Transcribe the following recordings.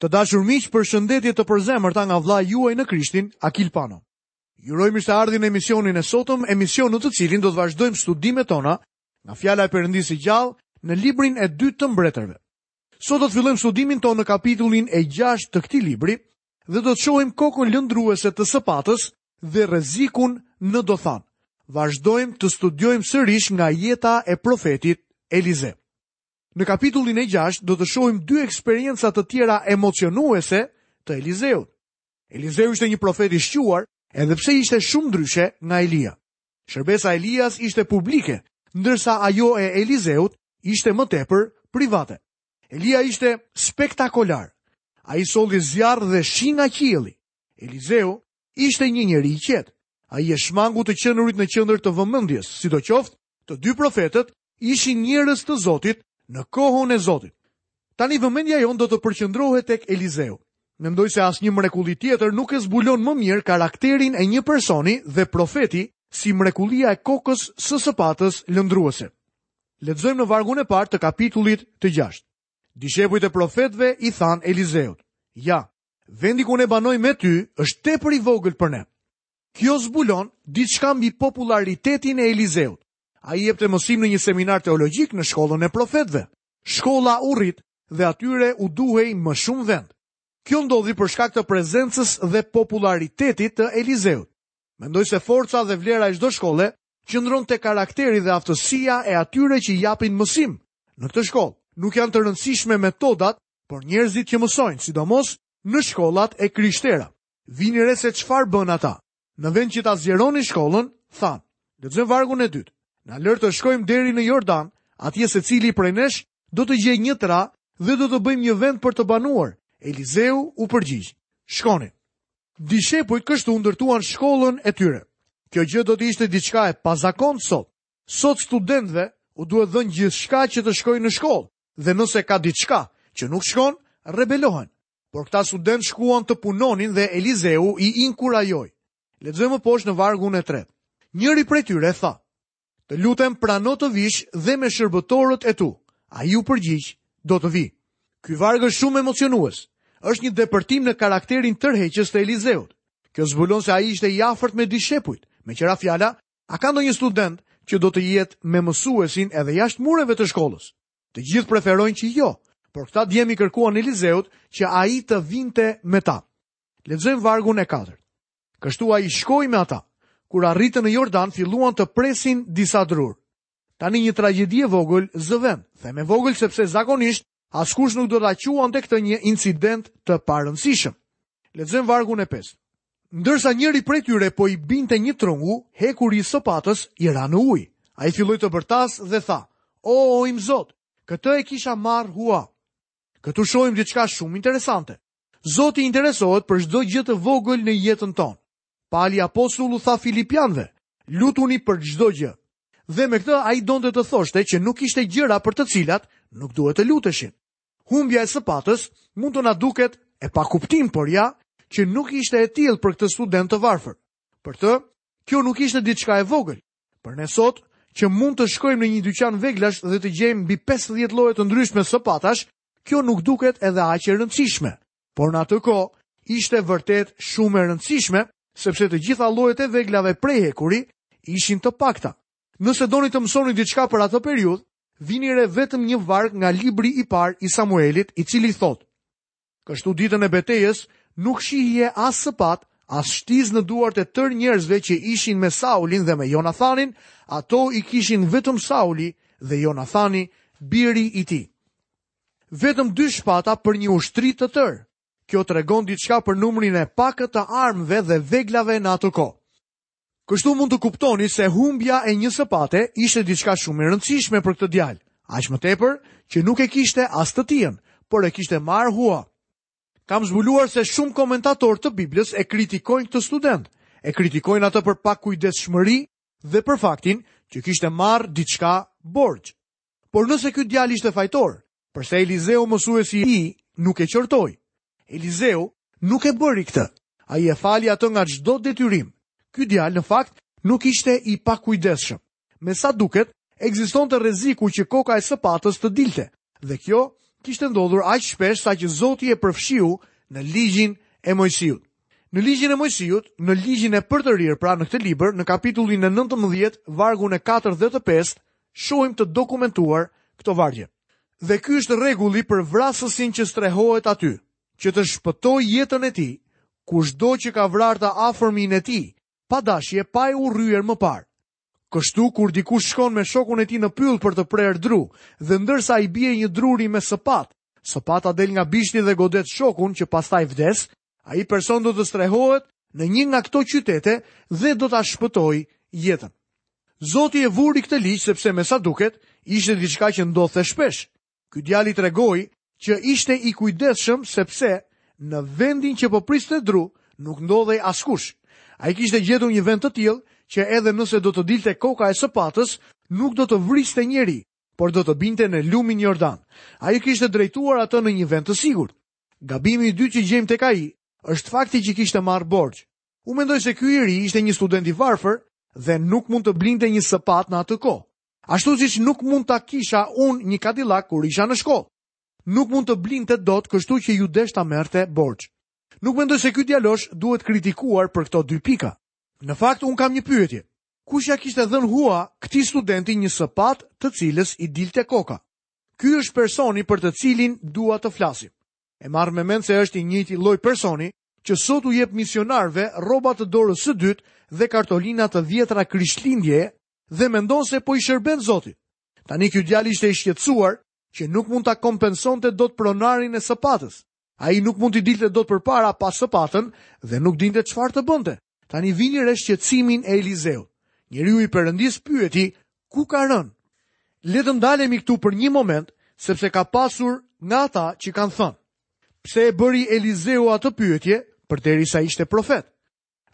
Të dashur miq, përshëndetje të përzemërta nga vëllai juaj në Krishtin, Akil Pano. Ju uroj mirëseardhjen në emisionin e sotëm, emision në të cilin do të vazhdojmë studimet tona nga fjala e Perëndisë së gjallë në librin e dytë të mbretërve. Sot do të fillojmë studimin tonë në kapitullin e 6 të këtij libri dhe do të shohim kokën lundruese të sëpatës dhe rrezikun në Dothan. Vazhdojmë të studiojmë sërish nga jeta e profetit Elize. Në kapitullin e 6 do të shohim dy eksperienca të tjera emocionuese të Elizeut. Elizeu ishte një profet i shquar, edhe pse ishte shumë ndryshe nga Elia. Shërbesa e Elias ishte publike, ndërsa ajo e Elizeut ishte më tepër private. Elia ishte spektakolar. Ai solli zjarr dhe shi nga qielli. Elizeu ishte një njeri i qetë. Ai e shmangu të qenurit në qendër të vëmendjes, sidoqoftë, Të dy profetët ishin njerëz të Zotit në kohën e Zotit. Tani vëmendja jonë do të përqendrohet tek Elizeu. Mendoj se asnjë mrekulli tjetër nuk e zbulon më mirë karakterin e një personi dhe profeti si mrekullia e kokës së sëpatës lundruese. Lexojmë në vargun e parë të kapitullit të 6. Dishepujt e profetëve i thanë Elizeut: "Ja, vendi ku ne banojmë me ty është tepër i vogël për ne. Kjo zbulon diçka mbi popullaritetin e Elizeut. Ai jepte mësim në një seminar teologjik në shkollën e profetëve. Shkolla u rrit dhe atyre u duhej më shumë vend. Kjo ndodhi për shkak të prezencës dhe popullaritetit të Elizeut. Mendoj se forca dhe vlera e çdo shkolle qëndron te karakteri dhe aftësia e atyre që japin mësim. Në këtë shkollë nuk janë të rëndësishme metodat, por njerëzit që mësojnë, sidomos në shkollat e krishtera. Vini re se çfarë bënë ata. Në vend që ta zgjeronin shkollën, thanë, lexojmë vargun e dytë. Na lër të shkojmë deri në Jordan, atje secili prej nesh do të gjejë një tra dhe do të bëjmë një vend për të banuar. Elizeu u përgjigj. Shkoni. Dishepujt kështu ndërtuan shkollën e tyre. Kjo gjë do të ishte diçka e pazakontë sot. Sot studentëve u duhet dhënë gjithçka që të shkojnë në shkollë dhe nëse ka diçka që nuk shkon, rebelohen. Por këta studentë shkuan të punonin dhe Elizeu i inkurajoi. Lexojmë poshtë në vargun e tretë. Njëri prej tyre tha, të lutem prano të vish dhe me shërbëtorët e tu. Ai u përgjigj, do të vij. Ky varg është shumë emocionues, është një depërtim në karakterin tërheqës të Elizeut. Kjo zbulon se ai ishte i afërt me dishepujt. Meqë ra fjala, a ka ndonjë student që do të jetë me mësuesin edhe jashtë mureve të shkollës? Të gjithë preferojnë që jo, por këta djem i kërkuan Elizeut që ai të vinte me ta. Lexojmë vargun e katërt. Kështu ai shkoi me ata. Kur arritën në Jordan, filluan të presin disa drurë. Tani një tragjedi e vogël zë vend, them e vogël sepse zakonisht askush nuk do ta quante këtë një incident të parëndësishëm. Lexojmë vargun e 5. Ndërsa njëri prej tyre po i binte një trungu, hekuri i sopatës i ra në ujë. Ai filloi të bërtasë dhe tha, O, o im Zot, këtë e kisha marrë hua. Këtu shohim diçka shumë interesante. Zoti interesohet për çdo gjë të vogël në jetën tonë. Pali apostull u tha Filipianëve, lutuni për çdo gjë. Dhe me këtë ai donte të thoshte që nuk kishte gjëra për të cilat nuk duhet të luteshin. Humbja e sëpatës mund të na duket e pakuptim, por ja që nuk ishte e tillë për këtë student të varfër. Për të, kjo nuk ishte diçka e vogël. Për ne sot, që mund të shkojmë në një dyqan veglash dhe të gjejmë mbi 50 lloje të ndryshme sëpatash, kjo nuk duket edhe aq e rëndësishme. Por në atë kohë ishte vërtet shumë e rëndësishme sepse të gjitha llojet e veglave prej hekuri ishin të pakta. Nëse doni të mësoni diçka për atë periudhë, vini re vetëm një varg nga libri i parë i Samuelit, i cili thotë: Kështu ditën e betejës nuk shihje as sëpatë, as shtizë në duart e tërë njerëzve që ishin me Saulin dhe me Jonathanin, ato i kishin vetëm Sauli dhe Jonathani, biri i tij. Vetëm dy shpata për një ushtri të tërë. Kjo tregon diçka për numrin e pakët të armëve dhe veglave në atë kohë. Kështu mund të kuptoni se humbja e një sëpate ishte diçka shumë e rëndësishme për këtë djalë, aq më tepër që nuk e kishte as të tijen, por e kishte marrë hua. Kam zbuluar se shumë komentatorë të Biblës e kritikojnë këtë student, e kritikojnë atë për pakujdesshmëri dhe për faktin që kishte marrë diçka borxh. Por nëse ky djalë ishte fajtor, përse Elizeu mësuesi i tij nuk e qortoi? Elizeu nuk e bëri këtë. Ai e fali atë nga çdo detyrim. Ky djalë në fakt nuk ishte i pakujdesshëm. Me sa duket, ekzistonte rreziku që koka e sëpatës të dilte, dhe kjo kishte ndodhur aq shpesh saqë Zoti e përfshiu në Ligjin e Moisiut. Në ligjin e Moisiut, në ligjin e përtërirë, pra në këtë libër, në kapitullin e 19, vargun e 4 dhe të 5, shohim të dokumentuar këto vargje. Dhe ky është rregulli për vrasësin që strehohet aty, që të shpëtojë jetën e tij, kushdo që ka vrarë të afërmin e tij, pa dashje pa e urryer më parë. Kështu kur dikush shkon me shokun e tij në pyll për të prerë dru, dhe ndërsa i bie një druri me sëpatë, sëpata del nga bishti dhe godet shokun që pastaj vdes, ai person do të strehohet në një nga këto qytete dhe do ta shpëtojë jetën. Zoti e vuri këtë ligj sepse me sa duket ishte diçka që ndodhte shpesh. Ky djali tregoi që ishte i kujdesshëm sepse në vendin që po priste dru nuk ndodhej askush. Ai kishte gjetur një vend të tillë që edhe nëse do të dilte koka e sëpatës, nuk do të vriste njeri, por do të binte në lumin Jordan. Ai e kishte drejtuar atë në një vend të sigurt. Gabimi i dytë që gjejmë tek ai është fakti që kishte marrë borxh. Unë mendoj se ky i ri ishte një student i varfër dhe nuk mund të blinte një sëpatë në atë kohë. Ashtu siç nuk mund ta kisha unë një Cadillac kur isha në shkollë. Nuk mund ta blinte dot, kështu që iu desh ta merrte borxh. Nuk mendoj se ky djalosh duhet kritikuar për këto dy pika. Në fakt unë kam një pyetje. Kush ia kishte dhënë hua këtij studenti një sëpatë të cilës i dilte koka? Ky është personi për të cilin dua të flasim. E marr me mend se është i njëjti lloj personi që sot u jep misionarëve rroba të dorës së dytë dhe kartolina të vjetra Krishtlindje dhe mendon se po i shërben Zotit. Tani ky djalë ishte i shqetësuar që nuk mund ta kompensonte dot pronarin e sëpatës. Ai nuk mund t'i dilte dot përpara pa sëpatën dhe nuk dinte çfarë të bënte. Tani vini re shqetësimin e Elizeut. Njeriu i Perëndisë pyeti ku ka rënë. Le të ndalemi këtu për një moment sepse ka pasur nga ata që kanë thënë. Pse e bëri Elizeu atë pyetje përderisa ishte profet?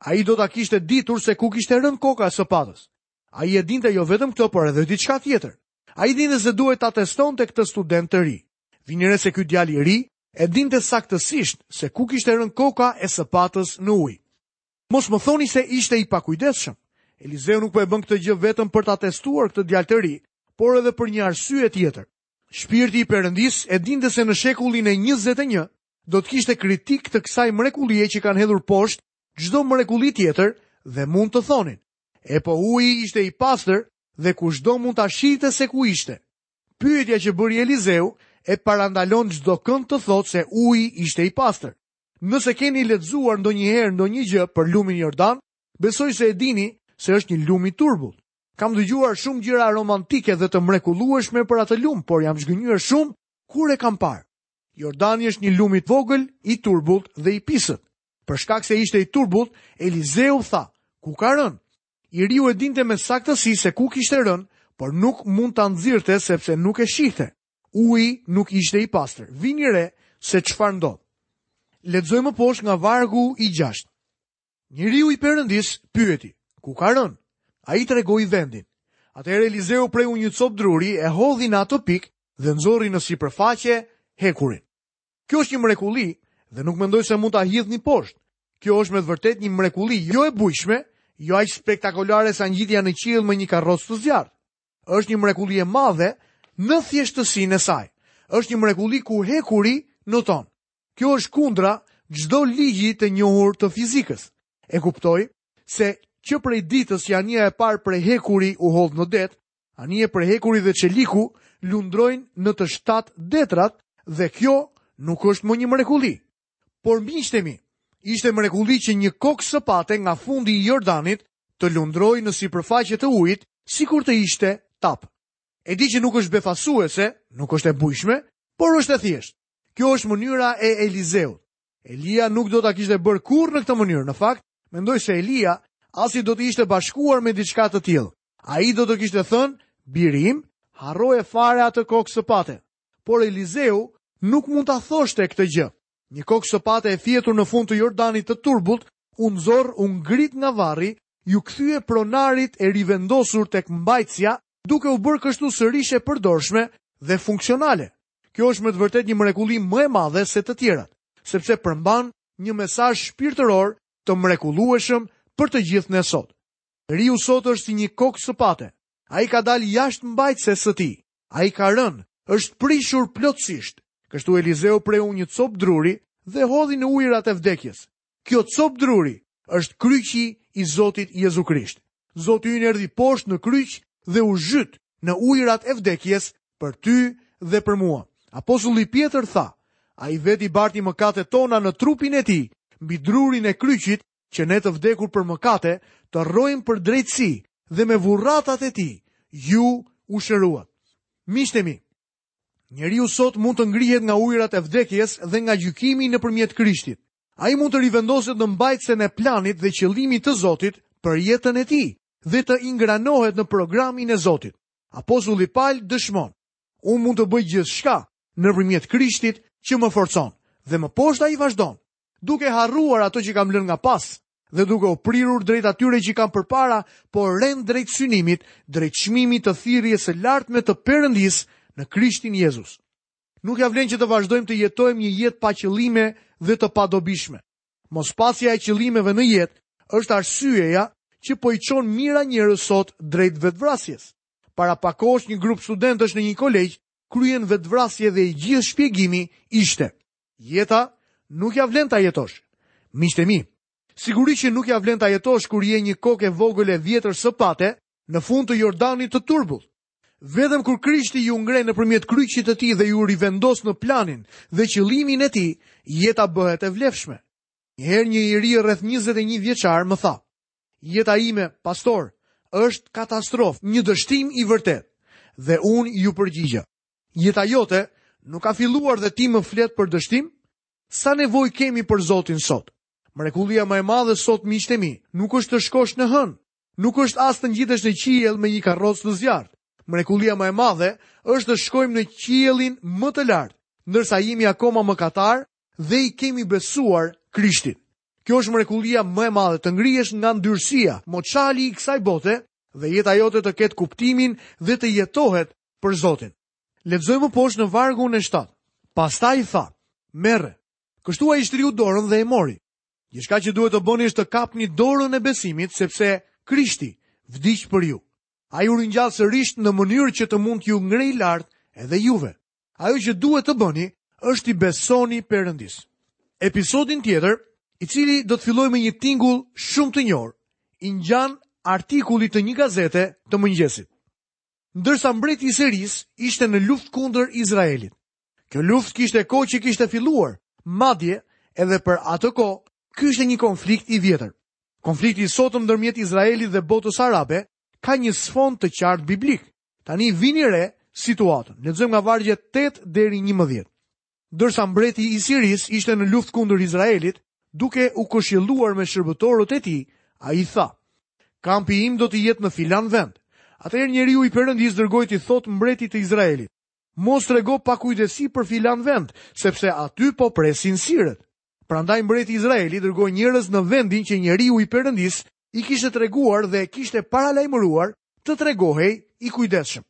Ai do ta kishte ditur se ku kishte rënë koka e sëpatës. Ai e dinte jo vetëm këtë, por edhe diçka tjetër. Ai dinte se duhej ta testonte këtë student të ri. Vini re se ky djalë i ri e dinte saktësisht se ku kishte rënë koka e sëpatës në ujë. Mos më thoni se ishte i pakujdesshëm. Elizeu nuk po e bën këtë gjë vetëm për ta testuar këtë djalë të ri, por edhe për një arsye tjetër. Shpirti i Perëndisë e dinte se në shekullin e njëzet e një do të kishte kritikë të kësaj mrekullie që kanë hedhur poshtë çdo mrekulli tjetër dhe mund të thonin, e po uji ishte i pastër dhe kushdo mund ta shihte se ku ishte. Pyetja që bëri Elizeu e parandalon çdokënd të thotë se uji ishte i pastër. Nëse keni lexuar ndonjëherë ndonjë gjë për lumin Jordan, besoj se e dini se është një lum i turbullt. Kam dëgjuar shumë gjëra romantike dhe të mrekullueshme për atë lum, por jam zhgënjyer shumë kur e kam parë. Jordani është një lum i vogël, i turbullt dhe i pisët. Për shkak se ishte i turbullt, Elizeu tha, ku ka rënë? I riu e dinte me saktësi se ku kishte rënë, por nuk mund ta nxirrte sepse nuk e shihte. Uji nuk ishte i pastër. Vini re se çfarë ndodh. Lexojmë poshtë nga vargu 6. Njeriu i Perëndisë pyeti, ku ka rënë? Ai tregoi vendin. Atëherë Elizeu preu një copë druri e hodhi në atë pikë dhe nxorri në sipërfaqe hekurin. Kjo është një mrekulli dhe nuk mendoj se mund ta hidhni poshtë. Kjo është me të vërtetë një mrekulli jo e bujshme, jo aq spektakolare sa ngjitja në qiell me një karrocë të zjarrtë. Është një mrekulli e madhe në thjeshtësinë e saj. Është një mrekulli ku hekuri noton. Kjo është kundra çdo ligji të njohur të fizikës. E kuptoj se që prej ditës që anija e parë prej hekuri u hodh në det, anije prej hekuri dhe çeliku lundrojnë në të shtatë detrat dhe kjo nuk është më një mrekulli. Por miqtë e mi, ishte mrekulli që një kokë sëpate nga fundi i Jordanit të lundrojë në sipërfaqe të ujit, sikur të ishte tapë. E di që nuk është befasuese, nuk është e bujshme, por është e thjeshtë. Kjo është mënyra e Elizeut. Elia nuk do ta kishte bërë kurrë në këtë mënyrë. Në fakt, mendoj se Elia as që do të ishte bashkuar me diçka të tillë. Ai do të kishte thënë, "Biri im, harroje fare atë kokë sëpate." Por Elizeu nuk mund ta thoshte këtë gjë. Një kokë sëpate e fjetur në fund të Jordanit të turbullt, u nxorr, u ngrit nga varri, iu kthye pronarit e rivendosur tek mbajtësja, duke u bërë kështu sërish e përdorshme dhe funksionale. Kjo është me të vërtetë një mrekulli më e madhe se të tjerat, sepse përmban një mesazh shpirtëror të mrekullueshëm për të gjithë ne sot. Njeriu sot është si një kokë sëpate. Ai ka dalë jashtë mbajtëses së tij. Ai ka rënë, është prishur plotësisht. Kështu Elizeu preu një copë druri dhe e hodhi në ujërat e vdekjes. Kjo copë druri është kryqi i Zotit Jezu Krisht. Zoti ynë erdhi poshtë në kryq dhe u zhyt në ujërat e vdekjes për ty dhe për mua. Apostulli Pjetër tha, ai vetë i barti mëkatet tona në trupin e tij, mbi drurin e kryqit, që ne të vdekur për mëkate, të rrojmë për drejtësi dhe me vurratat e tij, ju u shëruat. Miqtë e mi, Njeriu sot mund të ngrihet nga ujërat e vdekjes dhe nga gjykimi nëpërmjet Krishtit. Ai mund të rivendoset në mbajtësen e planit dhe qëllimit të Zotit për jetën e tij dhe të ingranohet në programin e Zotit. Apostulli Pal dëshmon, Unë mund të bëj gjithçka nëpërmjet Krishtit që më forcon. Dhe më poshtë ai vazhdon, duke harruar ato që kam lënë nga pas dhe duke u prirur drejt atyre që kam përpara, po rend drejt synimit, drejt çmimit të thirrjes së lartme të Perëndisë në Krishtin Jezus. Nuk ia vlen që të vazhdojmë të jetojmë një jetë pa qëllime dhe të padobishme. Mospasja e qëllimeve në jetë është arsyeja që po i çon mijëra njerëz sot drejt vetëvrasjes. Para pak kohësh një grup studentësh në një kolegj kryen vetëvrasje dhe i gjithë shpjegimi ishte: Jeta nuk ja vlen ta jetosh. Miqtë e mi, sigurisht që nuk ja vlen ta jetosh kur je një kokë e vogël e vjetër sëpate në fund të Jordanit të turbullt. Vetëm kur Krishti ju ngre nëpërmjet kryqit të tij dhe ju rivendos në planin dhe qëllimin e tij, jeta bëhet e vlefshme. Një herë një i ri rreth 21 vjeçar më tha: "Jeta ime, pastor, është katastrofë, një dështim i vërtetë." Dhe unë iu përgjigja: Jeta jote nuk ka filluar dhe ti më flet për dështim? Sa nevojë kemi për Zotin sot? Mrekullia më e madhe sot miqtë e mi, nuk është të shkosh në hënë, nuk është as të ngjitesh në qiell me një karrocë të zjarrtë. Mrekullia më e madhe është të shkojmë në qiellin më të lartë, ndërsa jemi akoma mëkatarë dhe i kemi besuar Krishtin. Kjo është mrekullia më e madhe, të ngrihesh nga ndyrësia, moçali i kësaj bote dhe jeta jote të ketë kuptimin dhe të jetohet për Zotin. Lexojmë poshtë në vargun e 7. Pastaj tha: Merre. Kështu ai shtriu dorën dhe e mori. Gjithçka që duhet të bëni është të kapni dorën e besimit sepse Krishti vdiq për ju. Ai u ringjall sërisht në mënyrë që të mund t'ju ngrejë lart edhe juve. Ajo që duhet të bëni është t'i besoni Perëndisë. Episodi tjetër, i cili do të fillojë me një tingull shumë të njohur, i ngjan artikullit të një gazete të mëngjesit. ndërsa mbreti i Sirisë ishte në luftë kundër Izraelit. Kjo luftë kishte kohë që kishte filluar, madje edhe për atë kohë, ky ishte një konflikt i vjetër. Konflikti i sotëm ndërmjet Izraelit dhe botës arabe ka një sfond të qartë biblik. Tani vini re situatën. Lexojmë nga vargjet 8 deri 11. ndërsa mbreti i Sirisë ishte në luftë kundër Izraelit, duke u këshilluar me shërbëtorët e tij, ai tha: Kampi im do të jetë në filan vend. Atëherë njeriu i Perëndisë dërgoi t'i thotë mbretit të Izraelit: Mos trego pakujdesi për filan vend, sepse aty po presin sirët. Prandaj mbreti i Izraelit dërgoi njerëz në vendin që njeriu i Perëndisë i kishte treguar dhe e kishte paralajmëruar të tregohej i kujdesshëm.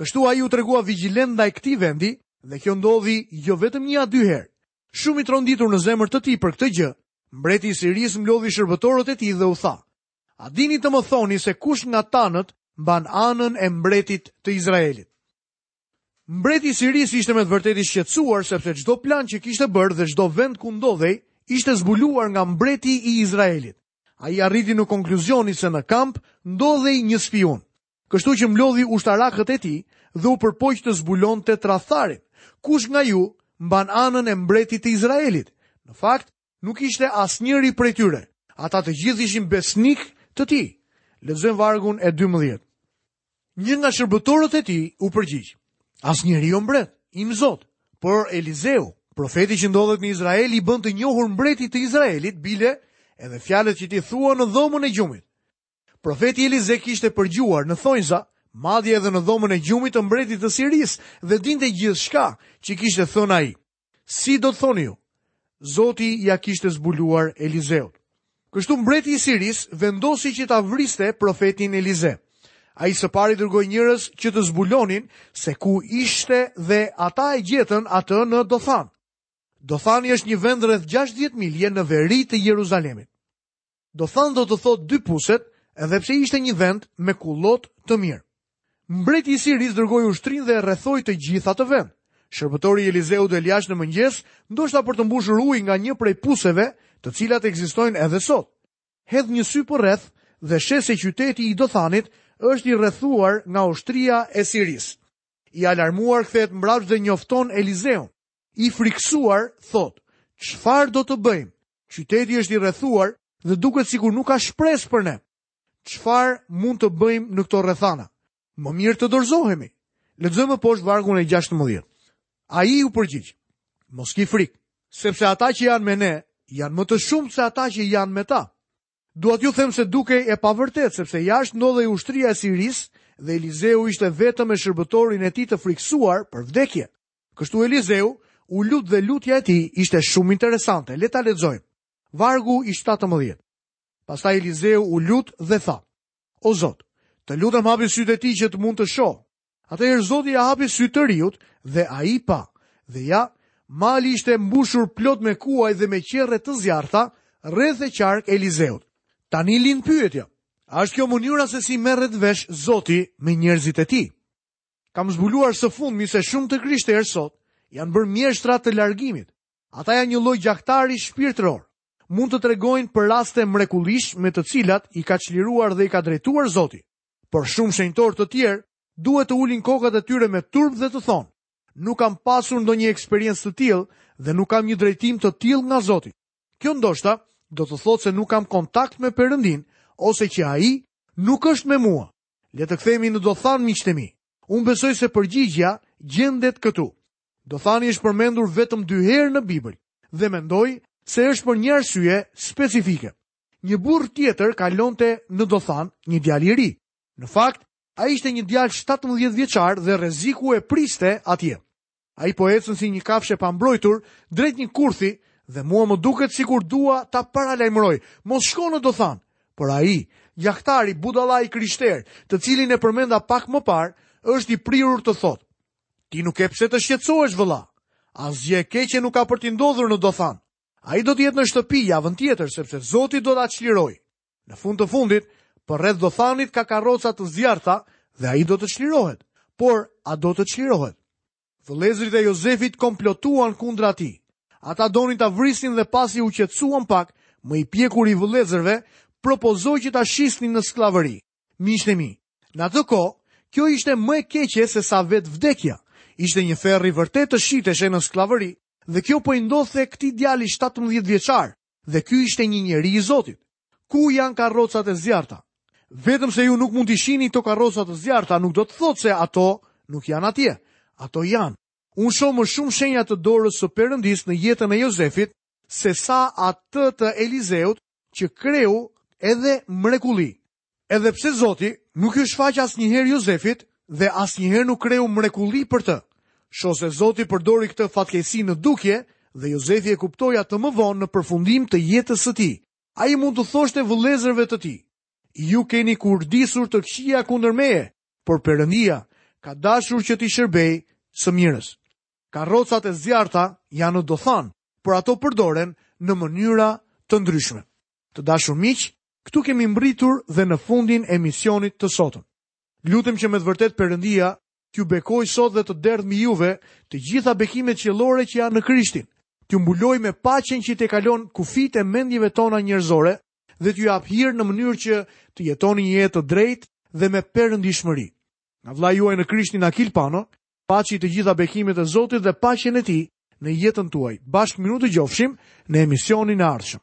Kështu ai u tregua vigjilent ndaj këtij vendi dhe kjo ndodhi jo vetëm një a dy herë. Shumë i tronditur në zemër të tij për këtë gjë, mbreti i Sirisë mblodhi shërbëtorët e tij dhe u tha: A dini të më thoni se kush nga tanët mban anën e mbretit të Izraelit? Mbreti i Sirisë ishte me të vërtetë i shqetësuar sepse çdo plan që kishte bërë dhe çdo vend ku ndodhej ishte zbuluar nga mbreti i Izraelit. Ai arriti në konkluzionin se në kamp ndodhej një spiun. Kështu që mblodhi ushtarakët e tij dhe u përpoq të zbulonte tradhtarin. Kush nga ju mban anën e mbretit të Izraelit? Në fakt, Nuk ishte asnjëri prej tyre. Ata të gjithë ishin besnikë të tij. Lexojmë vargun e 12. Një nga shërbëtorët e tij u përgjigj: Asnjëri, o mbret, im Zot, por Elizeu, profeti që ndodhet në Izrael i bën të njohur mbretit të Izraelit bile edhe fjalët që ti thua në dhomën e gjumit. Profeti Elize kishte përgjuar në thonjza, madje edhe në dhomën e gjumit të mbretit të Sirisë dhe dinte gjithçka që kishte thënë ai. Si do të thoni ju? Zoti ia kishte zbuluar Elizeut. Kështu mbreti i Sirisë vendosi që ta vriste profetin Elize. Ai së pari dërgoi njerëz që të zbulonin se ku ishte dhe ata e gjetën atë në Dothan. Dothani është një vend rreth 60 milje në veri të Jeruzalemit. Dothan do të thotë dy puset, edhe pse ishte një vend me kullotë të mirë. Mbreti i Sirisë dërgoi ushtrinë dhe e rrethoi të gjithë atë vend. Shërbëtori i Elizeut del jashtë në mëngjes, ndoshta për të mbushur ujë nga një prej puseve, të cilat ekzistojnë edhe sot. Hedh një sy përreth dhe sheh se qyteti i Dothanit është i rrethuar nga ushtria e Sirisë. I alarmuar kthehet mbrapsht dhe njofton Elizeun. I frikësuar thotë, çfarë do të bëjmë? Qyteti është i rrethuar dhe duket sikur nuk ka shpresë për ne. Çfarë mund të bëjmë në këto rrethana? Më mirë të dorëzohemi. Lexojmë poshtë vargun e 16. Ai u përgjigj: Mos ki frikë, sepse ata që janë me ne janë më të shumtë se ata që janë me ta. Dua t'ju them se dukej e pavërtetë sepse jashtë ndodhej ushtria e Sirisë dhe Elizeu ishte vetëm me shërbëtorin e tij të frikësuar për vdekje. Kështu Elizeu u lut dhe lutja e tij ishte shumë interesante. Le ta lexojmë. Vargu i 17. Pastaj Elizeu u lut dhe tha: O Zot, të lutem hapi sytë e tij që të mund të shohë. Atëherë Zoti ia hapi sytë të riut dhe ai pa. Dhe ja, mali ishte mbushur plot me kuaj dhe me qerre të zjarrta rreth e qark Elizeut. Tani lind pyetja. A është kjo mënyra se si merret vesh Zoti me njerëzit e tij? Kam zbuluar së fundmi se shumë të krishterë sot janë bërë mjeshtra të largimit. Ata janë një lloj gjaktari shpirtëror. Mund të tregojnë për raste mrekullish me të cilat i ka çliruar dhe i ka drejtuar Zoti. Por shumë shenjtorë të tjerë duhet të ulin kokat e tyre me turp dhe të thonë: Nuk kam pasur ndonjë eksperiencë të tillë dhe nuk kam një drejtim të tillë nga Zoti. Kjo ndoshta do të thotë se nuk kam kontakt me Perëndinë ose që ai nuk është me mua. Le të kthehemi në Dothan miqtë e mi. Unë besoj se përgjigjja gjendet këtu. Dothani është përmendur vetëm dy herë në Bibël dhe mendoj se është për një arsye specifike. Një burrë tjetër kalonte në Dothan, një djalë i ri. Në fakt, ai ishte një djalë 17 vjeçar dhe rreziku e priste atje. Ai po ecën si një kafshë e pambrojtur drejt një kurthi dhe mua më duket sikur dua ta paralajmëroj, mos shko në Dothan. Por ai gjahtari budalla i krishterë, të cilin e përmenda pak më parë, është i prirur të thotë: Ti nuk ke pse të shqetësohesh vëlla. Asgjë e keqe nuk ka për t'i ndodhur në Dothan. Ai do të jetë në shtëpi javën tjetër sepse Zoti do ta çlirojë. Në fund të fundit, përreth Dothanit ka karroca të zjarrta dhe ai do të çlirohet. Por, a do të çlirohet? Vëllezërit e Jozefit komplotuan kundra tij. Ata donin ta vrisnin dhe pasi u qetësuan pak, më i pjekuri i vëllezërve propozoi që ta shisnin në skllavëri. Miqtë e mi, në atë kohë, kjo ishte më e keqe sesa vetë vdekja. Ishte një ferr i vërtetë të shiteshe në skllavëri dhe kjo po i ndodhte këtij djali 17 vjeçar, Dhe ky ishte një njeri i Zotit. Ku janë karrocat e zjarrta? Vetëm se ju nuk mund t'i shihni këto karroca të zjarrta, nuk do të thotë se ato nuk janë atje. Ato janë. Unë shoh më shumë shenja të dorës së Perëndisë në jetën e Jozefit sesa atë të Elizeut që kreu edhe mrekulli. Edhe pse Zoti nuk iu shfaq asnjëherë Jozefit dhe asnjëherë nuk kreu mrekulli për të. Shoh se Zoti përdori këtë fatkeqësi në dukje dhe Jozefi e kuptoi atë më vonë në përfundim të jetës së tij. Ai mund t'u thoshte vëllezërve të tij, Ju keni kurdisur të këqija kundër meje, por Perëndia ka dashur që t'i shërbejë së mirës. Karrocat e zjarrta janë në Dothan, por ato përdoren në mënyra të ndryshme. Të dashur miq, këtu kemi mbërritur dhe në fundin e emisionit të sotëm. Lutem që me të vërtetë Perëndia t'ju bekojë sot dhe të derdhë mbi juve të gjitha bekimet qiellore që janë në Krishtin. T'ju mbulojë me paqen që tejkalon kufijtë e mendjeve tona njerëzore dhe t'ju japë hir në mënyrë që të jetoni një jetë të drejtë dhe me perëndishmëri. Nga vëllai juaj në Krishtin Akil Pano, paçi të gjitha bekimet e Zotit dhe paqen e tij në jetën tuaj. Bashkë mirudëgjofshim në emisionin e ardhshëm.